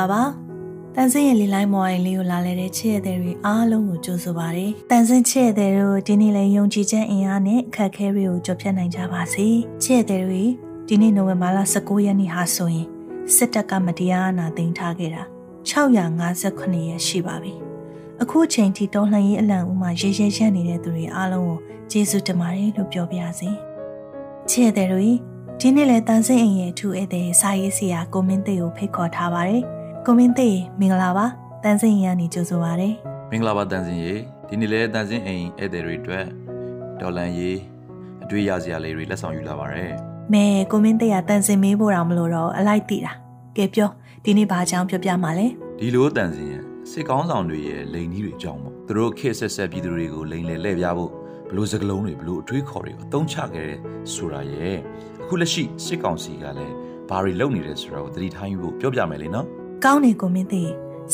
လာပါတန်စင်းရဲ့လေလိုင်းမော်ရင်လေးကိုလာလဲတဲ့ချစ်ရတဲ့တွေအားလုံးကိုကြိုဆိုပါရစေတန်စင်းချစ်ရတဲ့တို့ဒီနေ့လည်းယုံကြည်ချက်အင်အားနဲ့အခက်အခဲတွေကိုကျော်ဖြတ်နိုင်ကြပါစေချစ်ရတဲ့တွေဒီနေ့နိုဝင်ဘာလ19ရက်နေ့ဟာဆိုရင်စစ်တပ်ကမတရားအာဏာသိမ်းထားခဲ့တာ658ရက်ရှိပါပြီအခုအချိန်ထိတော်လှန်ရေးအလံဦးမှာရေရဲရက်နေတဲ့သူတွေအားလုံးကိုကျေးဇူးတင်ပါတယ်လို့ပြောပြရစီချစ်ရတဲ့တွေဒီနေ့လည်းတန်စိတ်အိမ်ရဲ့ထူဧည့်သည်စာရေးဆရာကိုမင်းသိကိုဖိတ်ခေါ်ထားပါတယ်။ ကိုမင်းသိမင်္ဂလာပါ။တန်စိတ်အိမ်ကနေကြိုဆိုပါရစေ။မင်္ဂလာပါတန်စင်ရေဒီနေ့လည်းတန်စင်အိမ်ဧည့်သည်တွေအတွက်ဒေါ်လန်ရေးအတွေ့ရစရာလေးတွေလက်ဆောင်ယူလာပါရယ်။မဲကိုမင်းသိကတန်စင်မေးဖို့တော့မလို့တော့အလိုက်သိတာ။ကဲပြောဒီနေ့ဘာအကြောင်းပြောပြမှာလဲ။ဒီလိုတန်စင်ရဲ့စစ်ကောင်းဆောင်တွေရဲ့လိန်ကြီးတွေအကြောင်းပေါ့။သူတို့ခေတ်ဆက်ဆက်ပြည်သူတွေကိုလိန်လေလှည့်ပြဖို့ဘလို့စကလုံးတွေဘလို့အထွေးခေါ်တွေကိုအသုံးချခဲ့တဲ့ဆိုတာရဲ့အခုလက်ရှိစစ်ကောင်စီကလည်းဘာတွေလုပ်နေတယ်ဆိုတာကိုသတိထားယူဖို့ပြောပြမယ်လေနော် ကောင်းနေကိုမင်းသိ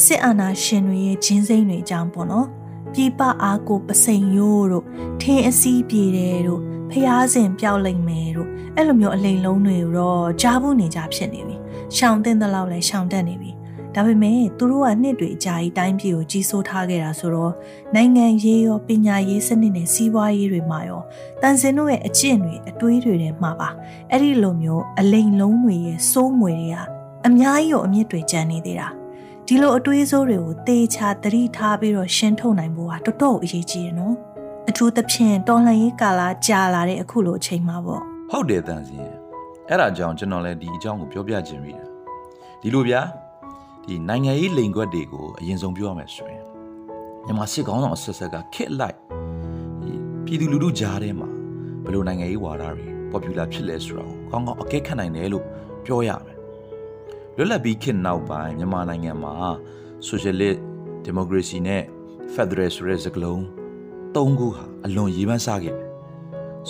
စစ်အာဏာရှင်တွေရဲ့ဂျင်းစိမ့်တွေအကြောင်းပေါ့နော်ပြည်ပအားကိုပစိန်ရိုးတို့ထင်းအစည်းပြေတယ်တို့ဖျားစင်ပြောက်လိမ့်မယ်တို့အဲ့လိုမျိုးအလိမ်လုံးတွေတော့ကြားဖို့နေကြဖြစ်နေပြီရှောင်တဲ့တဲ့လောက်လဲရှောင်တတ်နေပြီဒါပေမဲ့သူတို့ကနှစ်တွေအကြာကြီးတိုင်းပြည်ကိုကြီးစိုးထားခဲ့တာဆိုတော့နိုင်ငံရေးရောပညာရေးစနစ်နဲ့စီးပွားရေးတွေမှာရောတန်စင်တို့ရဲ့အကျင့်တွေအတွေးတွေထဲမှာပါအဲ့ဒီလိုမျိုးအလိမ်လုံးတွေရဲ့စိုးမွေတွေက အများကြီးကိုအမြင့်တွေကျန်နေသေးတာဒီလိုအတွေးစိုးတွေကိုတေချာသတိထားပြီးတော့ရှင်းထုတ်နိုင်ဖို့ကတော်တော်အရေးကြီးတယ်နော်အထူးသဖြင့်တော်လှန်ရေးကာလကြာလာတဲ့အခုလိုအချိန်မှာပေါ့ဟုတ်တယ်တန်စင်အဲ့ဒါကြောင့်ကျွန်တော်လည်းဒီအကြောင်းကိုပြောပြခြင်းမိတာဒီလိုဗျာဒီနိုင်ငံရေးလိန်ခွက်တွေကိုအရင်ဆုံးပြောရမယ်ဆိုရင်မြန်မာစစ်ကောင်းဆောင်အဆက်ဆက်ကခစ်လိုက်ဒီပြည်သူလူထုကြားထဲမှာဘယ်လိုနိုင်ငံရေးဝါဒတွေ popular ဖြစ်လဲဆိုတာကိုကောင်းကောင်းအကဲခတ်နိုင်တယ်လို့ပြောရမယ် လွတ်လပ်ပြီးခေတ်နောက်ပိုင်းမြန်မာနိုင်ငံမှာ socialist democracy နဲ့ federal ဆိုတဲ့စကားလုံးသုံးခုဟာအလွန်ရေးပန်းစားခဲ့တယ်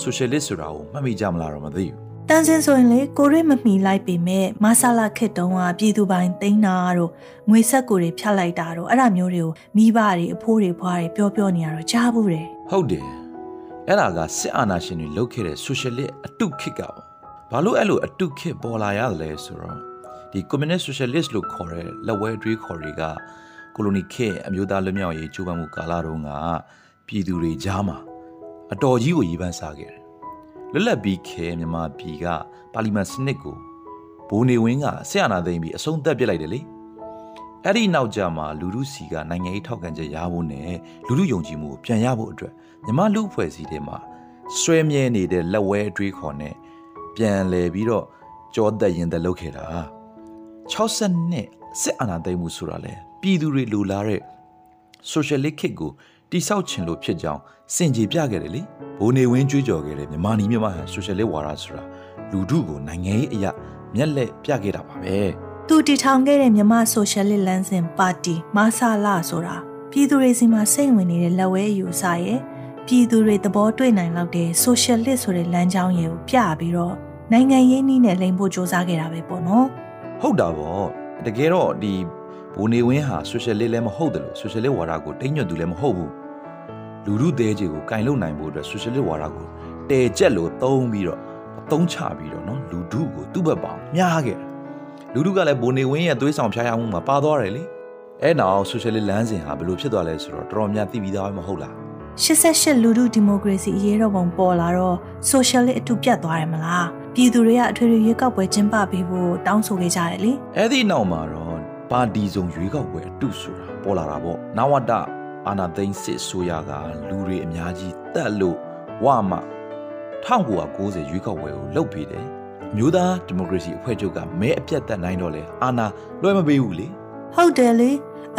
socialist ဆိုတာကိုမှတ်မိကြမလားတော့မသိဘူးတန်စင်ဆိုရင်လေကိုရိမမီလိုက်ပေမဲ့မဆလာခစ်တုံးကပြည်သူပိုင်သိန်းနာတို့ငွေဆက်ကိုတွေဖြတ်လိုက်တာတို့အဲ့ဒါမျိုးတွေကိုမိဘတွေအဖိုးတွေဖွားတွေပြောပြောနေရတော့ကြားဘူးတယ်ဟုတ်တယ်အဲ့ဒါကစစ်အာဏာရှင်တွေလုပ်ခဲ့တဲ့ socialist အတုခစ်ကပေါ့ဘာလို့အဲ့လိုအတုခစ်ပေါ်လာရတယ်လဲဆိုတော့ ဒီ communist socialist လို့ခေါ်တဲ့လက်ဝဲတွေးခေါ်တွေကကိုလိုနီခေတ်အမျိုးသားလွတ်မြောက်ရေးကြိုးပမ်းမှုကာလတုန်းကပြည်သူတွေကြားမှာအတော်ကြီးကိုရည်ပန်းစားခဲ့တယ်လွတ်လပ်ပြီးခဲမြန်မာပြည်ကပါလီမန်စနစ်ကိုဘိုးနေဝင်းကဆရာနာသိမ့်ပြီးအဆုံးသတ်ပစ်လိုက်တယ်လေအဲ့ဒီနောက်ကြမှာလူလူစီကနိုင်ငံရေးထောက်ခံချက်ရဖို့နဲ့လူလူယုံကြည်မှုကိုပြန်ရဖို့အတွက်မြမလူအဖွဲ့အစည်းတွေမှာဆွဲမြဲနေတဲ့လက်ဝဲအတွေးခေါ်နဲ့ပြန်လဲပြီးတော့ကြောသက်ရင်သက်လုပ်ခဲ့တာ 60နှစ်စစ်အာဏာသိမ်းမှုဆိုတာလေပြည်သူတွေလူလာတဲ့ socialist kick ကိုတိဆောက်ခြင်းလို့ဖြစ်ကြောင်းစင်ကြေပြခဲ့တယ်လေဘိုးနေဝင်းကြွေးကြော်ခဲ့တဲ့မြန်မာနီမြန်မာဟန်ဆိုရှယ်လစ်ဝါဒဆိုတာလူထုကိုနိုင်ငံရေးအရာမျက်လက်ပြခဲ့တာပါပဲသူတည်ထောင်ခဲ့တဲ့မြန်မာဆိုရှယ်လစ်လမ်းစဉ်ပါတီမဆာလာဆိုတာပြည်သူတွေစီမှာစိတ်ဝင်နေတဲ့လက်ဝဲအယူအဆရဲ့ပြည်သူတွေသဘောတွေ့နိုင်လောက်တဲ့ဆိုရှယ်လစ်ဆိုတဲ့လမ်းကြောင်းရဲ့ကိုပြပြီးတော့နိုင်ငံရေးနည်းနဲ့လိမ်ဖို့စ조사ခဲ့တာပဲပေါ့နော် ဟုတ်တာပေါ့တကယ်တော့ဒီဘိုနေဝင်းဟာဆိုရှယ်လစ်လည်းမဟုတ်တယ်လို့ဆိုရှယ်လစ်ဝါဒကိုတိမ့်ညွတ်သူလည်းမဟုတ်ဘူးလူလူသေးကြီးကိုကင်လုံနိုင်ဖို့အတွက်ဆိုရှယ်လစ်ဝါဒကိုတဲကျက်လို့သုံးပြီးတော့သုံးချပြီးတော့နော်လူထုကိုသူ့ဘက်ပေါင်းမြားခဲ့လူထုကလည်းဘိုနေဝင်းရဲ့သွေးဆောင်ဖျားရမှုမှာပါသွားတယ်လေအဲ့နောက်ဆိုရှယ်လစ်လမ်းစဉ်ဟာဘယ်လိုဖြစ်သွားလဲဆိုတော့တော်တော်များသိပြီးသားမဟုတ်လား 88လူထုဒီမိုကရေစီအရေးတော်ပုံပေါ်လာတော့ဆိုရှယ်လစ်အတူပြတ်သွားတယ်မလားပြည်သူတွေကအထွေထွေရွေးကောက်ပွဲကျင်းပပေးဖို့တောင်းဆိုခဲ့ကြတယ်လေအဲ့ဒီနောက်မှာတော့ပါတီစုံရွေးကောက်ပွဲအတူဆိုတာပေါ်လာတာပေါ့နဝတအာနာသိန်းစစ်ဆိုရကလူတွေအများကြီးတက်လို့ဝမ1990ရွေးကောက်ပွဲကိုလှုပ်ပေးတယ်မျိုးသားဒီမိုကရေစီအဖွဲ့ချုပ်ကမဲအပြတ်သက်နိုင်တော့လေအာနာလွှဲမပေးဘူးလေဟုတ်တယ်လေ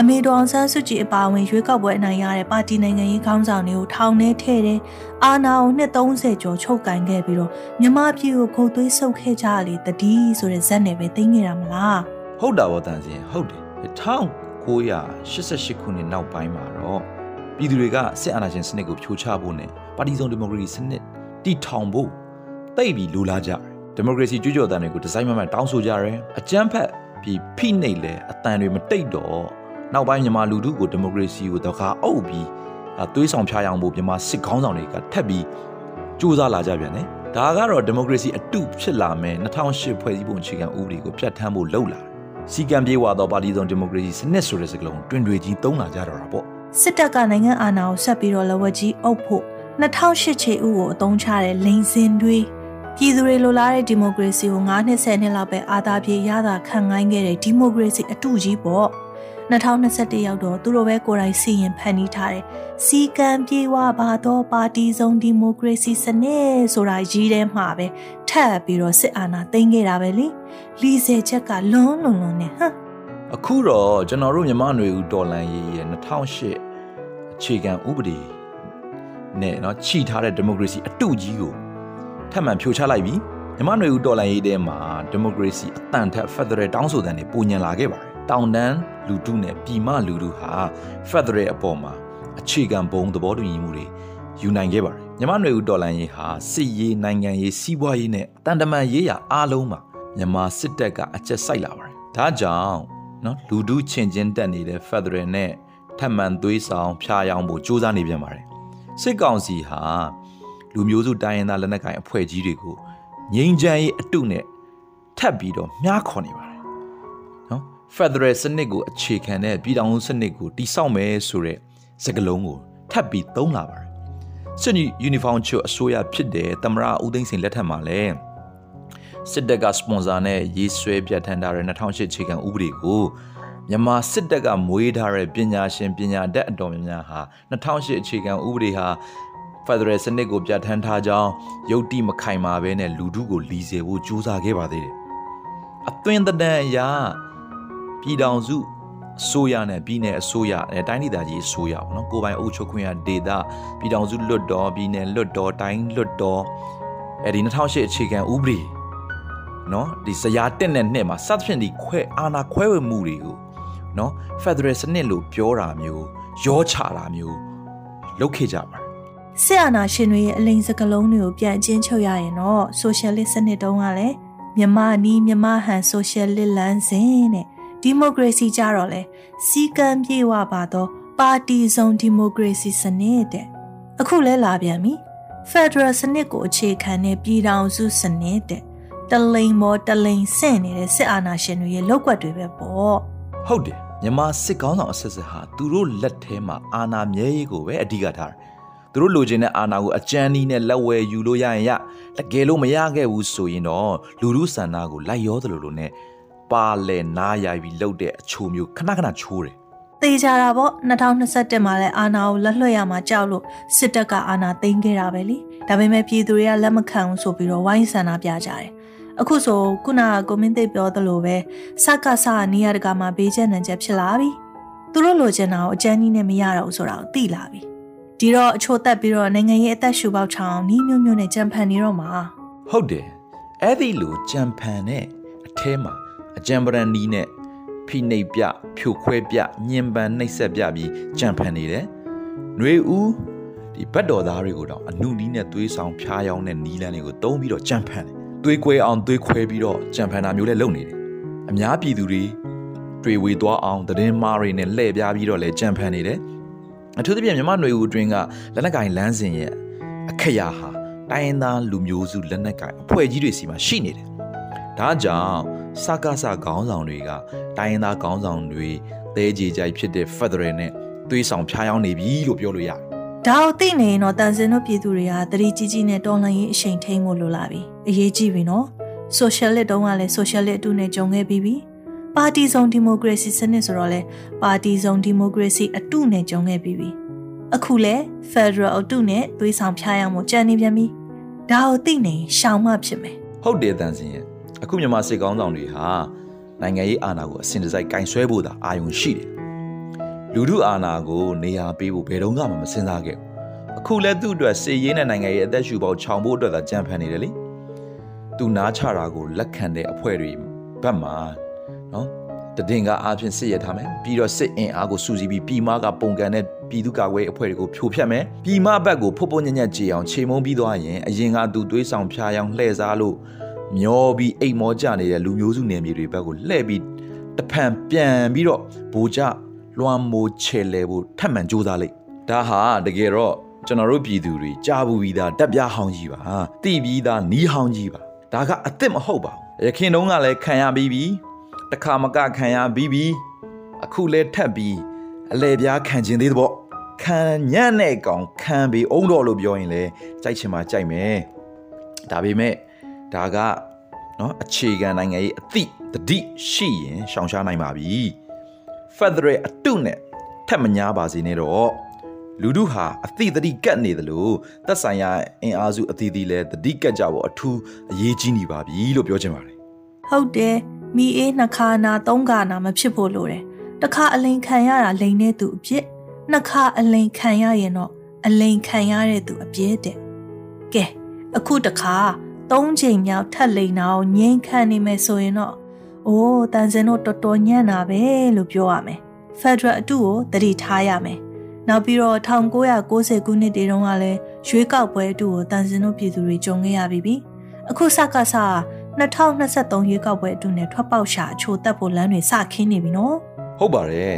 အမေတော်အောင်ဆန်းစုကြည်အပါအဝင်ရွေးကောက်ပွဲအနိုင်ရတဲ့ပါတီနိုင်ငံရေးခေါင်းဆောင်တွေကိုထောင်ထဲထည့်တယ်အာနာကိုနှစ်30ကျော်ချုပ်ကင်ခဲ့ပြီးတော့မြမပြည်ကိုခုတ်သွေးဆုပ်ခဲ့ကြလေတတိဆိုတဲ့ဇက်နဲ့ပဲသိငေတာမလားဟုတ်တာပေါ့တန်စင်ဟုတ်တယ်1988ခုနှစ်နောက်ပိုင်းမှာတော့ပြည်သူတွေကစစ်အာဏာရှင်စနစ်ကိုဖြိုချဖို့နဲ့ပါတီစုံဒီမိုကရေစီစနစ်တည်ထောင်ဖို့တိတ်ပြီးလိုလားကြတယ်ဒီမိုကရေစီကြွကြော်တန်တွေကိုဒီဇိုင်းမှန်မှန်တောင်းဆိုကြတယ်အကြမ်းဖက်ပြီးဖိနှိပ်လဲအတန်တွေမတိတ်တော့ နောက်ပိုင်းမြန်မာလူထုကိုဒီမိုကရေစီကိုတခါအုပ်ပြီးသွေးဆောင်ဖျားယောင်ဖို့မြန်မာစစ်ခေါင်းဆောင်တွေကထပ်ပြီးစူးစမ်းလာကြပြန်တယ်ဒါကတော့ဒီမိုကရေစီအတုဖြစ်လာမယ်2008ဖွဲ့စည်းပုံအခြေခံဥပဒေကိုပြဋ္ဌာန်းဖို့လှုပ်လာစီကံပြေဝသောပါတီစုံဒီမိုကရေစီစနစ်ဆိုတဲ့စကားလုံးတွင်တွေကြီးသုံးလာကြတော့တာပေါ့စစ်တပ်ကနိုင်ငံအာဏာကိုဆက်ပြီးတော့လက်ဝက်ကြီးအုပ်ဖို့2008ချေဥကိုအသုံးချတဲ့လိန်စင်တွေပြည်သူတွေလိုလားတဲ့ဒီမိုကရေစီကို9နှစ်10နှစ်လောက်ပဲအာသာပြေရတာခံငိုင်းခဲ့တဲ့ဒီမိုကရေစီအတူကြီးပေါ့ 2021ရောက်တော့သူတို့ပဲကိုယ်တိုင်စီရင်ဖန်တီးထားတဲ့စီကံပြေဝပါသောပါတီစုံဒီမိုကရေစီစနစ်ဆိုတာရည်ထဲမှာပဲထပ်ပြီးတော့စစ်အာဏာသိမ်းခဲ့တာပဲလေလီဆယ်ချက်ကလွန်းလွန်းလွန်းနဲ့ဟမ် အခုတော့ကျွန်တော်တို့မြန်မာຫນွေဦးတော်လန်ရေးရဲ့2008အခြေခံဥပဒေနဲ့เนาะခြိထားတဲ့ဒီမိုကရေစီအတူကြီးကိုထပ်မံဖြိုချလိုက်ပြီမြန်မာຫນွေဦးတော်လန်ရေးတဲမှာဒီမိုကရေစီအတန်ထက်ဖက်ဒရယ်တောင်းဆိုတဲ့နေပုံညင်လာခဲ့ပါတယ် တောင်တန်းလူထုနဲ့ပြည်မလူထုဟာဖက်ဒရယ်အပေါ်မှာအခြေခံဘုံသဘောတူညီမှုတွေယူနိုင်ခဲ့ပါတယ်မြန်မာຫນွေဦးတော်လန်ရေးဟာစစ်ရေးနိုင်ငံရေးစီးပွားရေးနဲ့တန်တမန်ရေးရာအားလုံးမှာမြန်မာစစ်တပ်ကအကျက်စိုက်လာပါတယ်ဒါကြောင့်နော်လူဒုချင်းချင်းတက်နေတဲ့ Federal နဲ့ထပ်မံသွေးဆောင်ဖျားယောင်းဖို့စ조사နေပြန်ပါတယ်စစ်ကောင်စီဟာလူမျိုးစုတိုင်းရင်းသားလက်နက်ကိုင်အဖွဲ့ကြီးတွေကိုငြိမ်းချမ်းရေးအတုနဲ့ထပ်ပြီးတော့မြားခေါ်နေပါတယ်နော် Federal စနစ်ကိုအခြေခံတဲ့ပြည်ထောင်စုစနစ်ကိုတိစောက်မယ်ဆိုတဲ့စကားလုံးကိုထပ်ပြီးသုံးလာပါတယ်စစ်ယူနီဖောင်းချွတ်အစိုးရဖြစ်တဲ့တမရဦးသိန်းစိန်လက်ထက်မှာလည်းစစ်တပ်ကစပွန်ဆာနဲ့ရေးဆွဲပြဋ္ဌာန်းထားတဲ့2008ခြေခံဥပဒေကိုမြန်မာစစ်တပ်ကမွေးထားတဲ့ပညာရှင်ပညာတတ်အတော်များများဟာ2008အခြေခံဥပဒေဟာဖက်ဒရယ်စနစ်ကိုပြဋ္ဌာန်းထားကြောင်းရုပ်တိမခိုင်မာဘဲနဲ့လူထုကိုလီစေဖို့ကြိုးစားခဲ့ပါသေးတယ်။အသွင်သဏ္ဍာန်အရာ ပြည်ထောင်စုအစိုးရနဲ့ပြည်내အစိုးရအဲတိုင်းဒေသကြီးအစိုးရပေါ့နော်ကိုယ်ပိုင်အုပ်ချုပ်ခွင့်ရဒေသပြည်ထောင်စုလွတ်တော်ပြည်내လွတ်တော်တိုင်းလွတ်တော်အဲဒီ2008အခြေခံဥပဒေနော်ဒီဇရာတက်တဲ့နှစ်မှာစသဖြင့်ဒီခွဲအာနာခွဲဝေမှုတွေကိုနော်ဖက်ဒရယ်စနစ်လို့ပြောတာမျိုးရောချတာမျိုးလုပ်ခဲ့ကြပါတယ်စစ်အာဏာရှင်တွေရဲ့အလိမ်စကလုံးတွေကိုပြန်အချင်းချုပ်ရရင်တော့ဆိုရှယ်လစ်စနစ်တုန်းကလည်းမြမနီးမြမဟန်ဆိုရှယ်လစ်လမ်းစဉ်တဲ့ ဒီမိုကရေစီကြတော့လေစီကံပြေဝပါတော့ပါတီစုံဒီမိုကရေစီစနစ်တဲ့အခုလဲလာပြန်ပြီဖက်ဒရယ်စနစ်ကိုအခြေခံတဲ့ပြည်ထောင်စုစနစ်တဲ့တလိန်မောတလိန်ဆင့်နေတဲ့စစ်အာဏာရှင်တွေရဲ့လောက်ကွက်တွေပဲပေါ့ဟုတ်တယ်မြန်မာစစ်ကောင်းဆောင်အဆက်ဆက်ဟာသူတို့လက်ထဲမှာအာဏာမြဲရေးကိုပဲအဓိကထားတယ်သူတို့လိုချင်တဲ့အာဏာကိုအကြမ်းနီးနဲ့လက်ဝဲယူလို့ရရင်ရတကယ်လို့မရခဲ့ဘူးဆိုရင်တော့လူလူဆန္ဒကိုလိုက်ရောသလိုလိုနဲ့ ပါလဲနားရိုက်ပြီးလှုပ်တဲ့အချိုမျိုးခဏခဏချိုးတယ်သေချာတာပေါ့2021မှာလဲအာဏာကိုလက်လွှတ်ရမှာကြောက်လို့စစ်တပ်ကအာဏာသိမ်းခဲ့တာပဲလေဒါပေမဲ့ပြည်သူတွေကလက်မခံဘူးဆိုပြီးတော့ဝိုင်းဆန္ဒပြကြတယ်အခုဆိုခုနကကိုမင်းသိပ်ပြောသလိုပဲစကစကနေရတကာမှာဘေးချက်နံချက်ဖြစ်လာပြီသူတို့လိုချင်တာကိုအကျန်းကြီးနဲ့မရတော့ဘူးဆိုတာကိုသိလာပြီဒီတော့အချို့တက်ပြီးတော့နိုင်ငံရေးအသက်ရှူပေါက်ချောင်းနီးမျိုးမျိုးနဲ့ကြံဖန်နေတော့မှာဟုတ်တယ်အဲ့ဒီလိုကြံဖန်နဲ့အထဲမှာ အကြံပရန်နီးနဲ့ဖိနှိပ်ပြဖြိုခွဲပြညင်ပန်နှိပ်စက်ပြပြီးကြံဖန်နေတယ်။နှွေဦးဒီဘတ်တော်သားတွေကိုတော့အနုနီးနဲ့သွေးဆောင်ဖျားယောင်းတဲ့နီးလန်းတွေကိုတုံးပြီးတော့ကြံဖန်တယ်။သွေးကွဲအောင်သွေးခွဲပြီးတော့ကြံဖန်တာမျိုးလည်းလုပ်နေတယ်။အများပြည်သူတွေတွေ့ဝေသွားအောင်သတင်းမှားတွေနဲ့လှည့်ပြားပြီးတော့လည်းကြံဖန်နေတယ်။အထူးသဖြင့်မြမနှွေဦးအတွင်းကလက်နက်ကင်လမ်းစဉ်ရဲ့အခက်ရာဟာတိုင်းရင်းသားလူမျိုးစုလက်နက်ကင်အဖွဲ့ကြီးတွေစီမှာရှိနေတယ်။ဒါကြောင့် စကားစခေါင်းဆောင်တွေကတိုင်းရင်းသားခေါင်းဆောင်တွေသဲကြေကြိုက်ဖြစ်တဲ့ Federal နဲ့သွေးဆောင်ဖျားယောင်းနေပြီလို့ပြောလို့ရတယ်ဒါကိုသိနေရင်တော့တန်စင်တို့ပြည်သူတွေကသတိကြီးကြီးနဲ့တော်လှန်ရေးအရှိန်ထိန်ဖို့လိုလာပြီအရေးကြီးပြီနော်ဆိုရှယ်လစ်တုန်းကလည်းဆိုရှယ်လစ်အတူနဲ့ကြုံခဲ့ပြီးပြီပါတီစုံဒီမိုကရေစီစနစ်ဆိုတော့လေပါတီစုံဒီမိုကရေစီအတူနဲ့ကြုံခဲ့ပြီးပြီအခုလဲဖက်ဒရယ်အတူနဲ့သွေးဆောင်ဖျားရမှုကြံနေပြန်ပြီဒါကိုသိနေရင်ရှောင်မှဖြစ်မယ်ဟုတ်တယ်တန်စင်ရဲ့ အခုမြန်မာစစ်ကောင်းဆောင်တွေဟာနိုင်ငံရေးအာဏာကိုအစဉ်တစိုက်ကင်ဆွဲဖို့သာအာရုံရှိတယ်လူထုအာဏာကိုနေရာပေးဖို့ဘယ်တော့မှမစဉ်းစားခဲ့ဘူးအခုလဲသူ့အတွက်စေရေးနဲ့နိုင်ငံရေးအသက်ရှူပေါခြောင်ဖို့အတွက်သာကြံဖန်နေတယ်လေသူနားချတာကိုလက်ခံတဲ့အဖွဲ့တွေဘက်မှာနော်တည်ငါအားဖြင့်စစ်ရထားမယ်ပြီးတော့စစ်အင်အားကိုစူးစီးပြီးပြည်မကပုံကန်တဲ့ပြည်သူ့ကာကွယ်ရေးအဖွဲ့တွေကိုဖြိုဖျက်မယ်ပြည်မဘက်ကိုဖုတ်ဖို့ညံ့ညံ့ကြေအောင်ခြေမုံပြီးသွားရင်အရင်ကသူသွေးဆောင်ဖျားယောင်းလှည့်စားလို့ မျောပြီးအိမ်မောကြနေတဲ့လူမျိုးစုနယ်မြေတွေဘက်ကိုလှည့်ပြီးတဖန်ပြန်ပြီးတော့ဘူကြလွှမ်းမိုးချဲလဲဖို့ထပ်မံစူးစမ်းလိုက်ဒါဟာတကယ်တော့ကျွန်တော်တို့ပြည်သူတွေကြားဘူးပြီးသားတက်ပြားဟောင်းကြီးပါတိပြီးသားနီးဟောင်းကြီးပါဒါကအစ်စ်မဟုတ်ပါဘူးရခင်တုန်းကလည်းခံရပြီးပြီတခါမကခံရပြီးပြီအခုလဲထပ်ပြီးအလဲပြားခံခြင်းသေးသဘောခံညံ့တဲ့ကောင်ခံပြီးအုံတော်လို့ပြောရင်လဲကြိုက်ချင်မှကြိုက်မယ်ဒါပေမဲ့ ဒါကနော်အခြေခံနိုင်ငံရေးအသည့်တတိရှိရင်ရှောင်ရှားနိုင်ပါပြီ Federal အတုနဲ့ထပ်မညာပါစေနဲ့တော့လူတို့ဟာအသည့်တတိကတ်နေသလိုသက်ဆိုင်ရာအင်အားစုအသီးသီးလဲတတိကတ်ကြဖို့အထူးအရေးကြီးနေပါပြီလို့ပြောချင်ပါတယ်ဟုတ်တယ်မိအေးနှခါနာသုံးခါနာမဖြစ်ဖို့လိုတယ်တခါအလိန်ခံရတာလိန်တဲ့သူအဖြစ်နှစ်ခါအလိန်ခံရရင်တော့အလိန်ခံရတဲ့သူအပြည့်တဲ့ကဲအခုတခါ သုံးချိန်မြောက်ထပ်လိန်တာကိုငိမ့်ခံနေမယ်ဆိုရင်တော့အိုးတန်စင်တို့တော်တော်ညံ့တာပဲလို့ပြောရမယ်ဖက်ဒရယ်အတူကိုတတိထားရမယ်နောက်ပြီးတော့1990ခုနှစ်တည်းတုန်းကလည်းရွေးကောက်ပွဲအတူကိုတန်စင်တို့ပြည်သူတွေကြုံခဲ့ရပြီးပြီအခုစကစ2023ရွေးကောက်ပွဲအတူနဲ့ထွက်ပေါက်ရှာအချိုတက်ဖို့လမ်းတွေစခင်းနေပြီနော်ဟုတ်ပါတယ်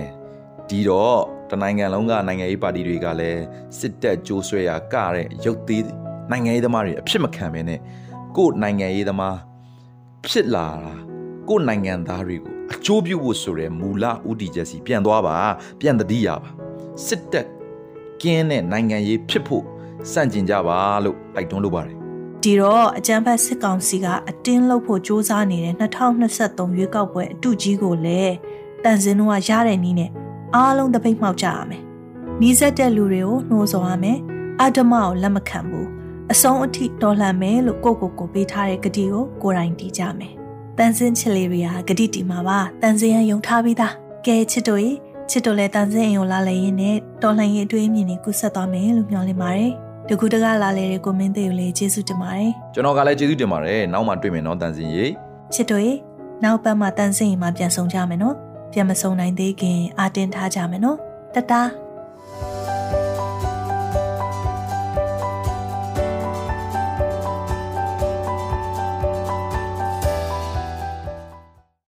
ဒီတော့တနိုင်ငံလုံးကနိုင်ငံရေးပါတီတွေကလည်းစစ်တပ်ကြိုးဆွဲရာကတဲ့ရုပ်သေးနိုင်ငံရေးသမားတွေအဖြစ်မခံဘဲနဲ့ ကို့နိုင်ငံရေးသမားဖြစ်လာတာကို့နိုင်ငံသားတွေကိုအကျိုးပြုဖို့ဆိုတဲ့မူလဥတီချက်စီပြန်သွားပါပြန်တတိရပါစစ်တပ်ကင်းတဲ့နိုင်ငံရေးဖြစ်ဖို့စန့်ကျင်ကြပါလို့တိုက်တွန်းလိုပါတယ်ဒီတော့အကြံဖက်စစ်ကောင်စီကအတင်းလှုပ်ဖို့စ조사နေတဲ့2023ရွေးကောက်ပွဲအတူကြီးကိုလည်းတန်စင်တို့ကရတဲ့နည်းနဲ့အားလုံးတပိတ်မှောက်ကြရမယ်။နီးစက်တဲ့လူတွေကိုနှိုးဆော်ရမယ်။အဓမ္မကိုလက်မခံဘူး။ အဆုံးအထိတော်လှန်မယ်လို့ကိုကိုကိုပေးထားတဲ့ဂတိကိုကိုယ်တိုင်တီးကြမယ်။တန်စင်ချစ်လေးတွေဟာဂတိတီမှာပါ။တန်စင်ရယုံထားပြီးသား။ကဲချစ်တို့ရေချစ်တို့လည်းတန်စင်အိမ်ကိုလာလေရင်နဲ့တော်လှန်ရေးအတွေ့အမြင်တွေကိုဆက်သွားမယ်လို့မျှော်လင့်ပါတယ်။တကူတကလာလေတဲ့ကိုမင်းသေးကိုလည်းကျေးဇူးတင်ပါတယ်။ကျွန်တော်ကလည်းကျေးဇူးတင်ပါတယ်နောက်မှတွေ့မယ်နော်တန်စင်ရေချစ်တို့ရေနောက်ပတ်မှာတန်စင်ရင်မှာပြန်ဆောင်ကြမယ်နော်ပြန်မဆောင်နိုင်သေးခင်အာတင်ထားကြမယ်နော်တတား